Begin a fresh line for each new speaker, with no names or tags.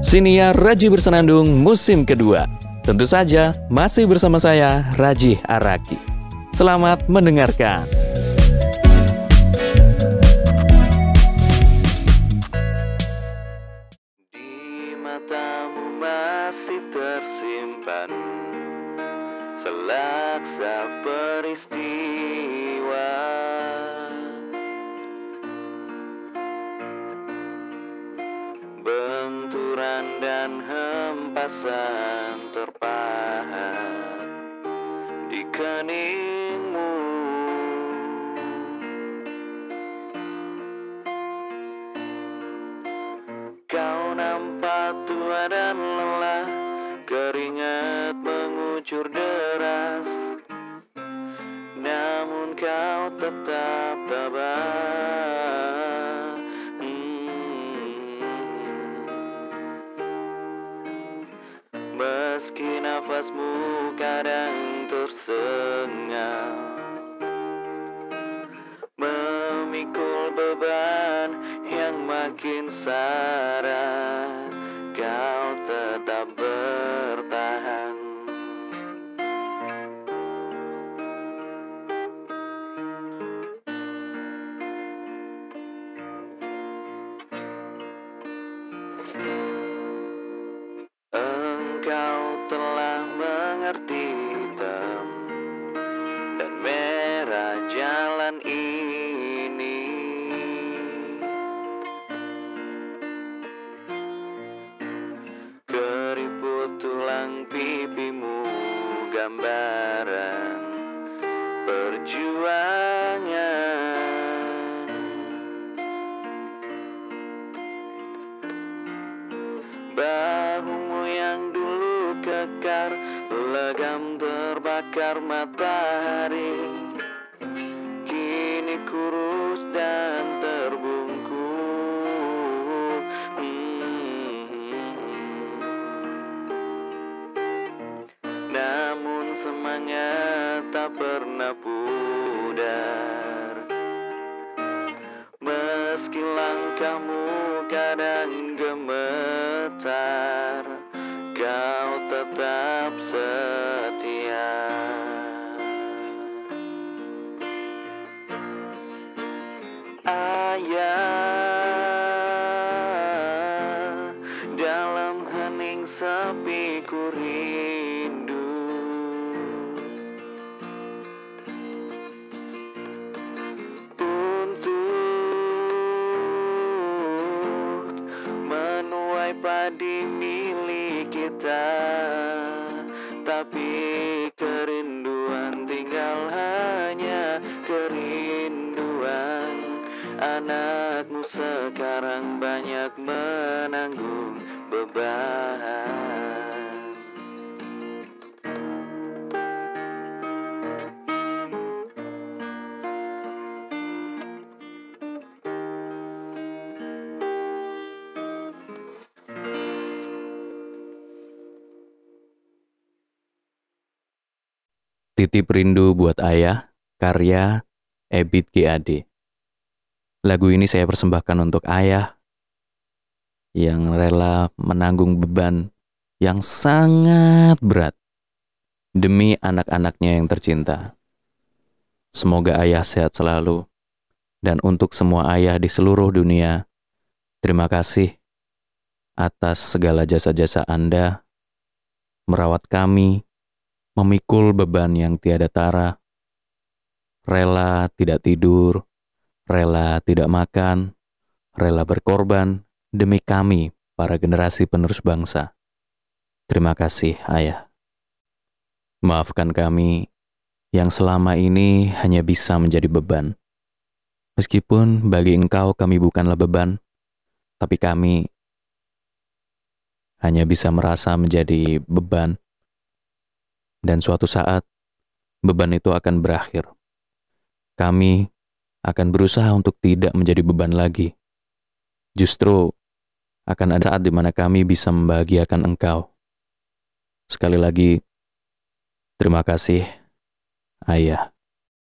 Siniar Raji Bersenandung musim kedua. Tentu saja masih bersama saya Raji Araki. Selamat mendengarkan.
Di matamu masih tersimpan selaksa peristiwa dan hempasan terpahat di keningmu. Kau nampak tua dan lelah Keringat mengucur deras. Namun kau tetap tabah Meski nafasmu kadang tersengal Memikul beban yang makin syarat telah mengerti hitam dan merah jalan ini. Keriput tulang pipimu gambaran perjuangan. Yang kekar Legam terbakar matahari. Kini kurus dan terbungkuk Hmm. Namun semangat tak pernah pudar. Meski langkahmu kadang gemetar setia. Ayah Dalam hening sepi ku rindu. Untuk menuai padi milik kita Anakmu sekarang banyak menanggung beban
Titip Rindu buat Ayah, karya Ebit GAD. Lagu ini saya persembahkan untuk ayah yang rela menanggung beban yang sangat berat demi anak-anaknya yang tercinta. Semoga ayah sehat selalu dan untuk semua ayah di seluruh dunia, terima kasih atas segala jasa-jasa Anda merawat kami, memikul beban yang tiada tara, rela tidak tidur, rela tidak makan, rela berkorban demi kami, para generasi penerus bangsa. Terima kasih, Ayah. Maafkan kami yang selama ini hanya bisa menjadi beban. Meskipun bagi engkau kami bukanlah beban, tapi kami hanya bisa merasa menjadi beban. Dan suatu saat, beban itu akan berakhir. Kami akan berusaha untuk tidak menjadi beban lagi. Justru akan ada saat di mana kami bisa membahagiakan engkau. Sekali lagi, terima kasih, Ayah.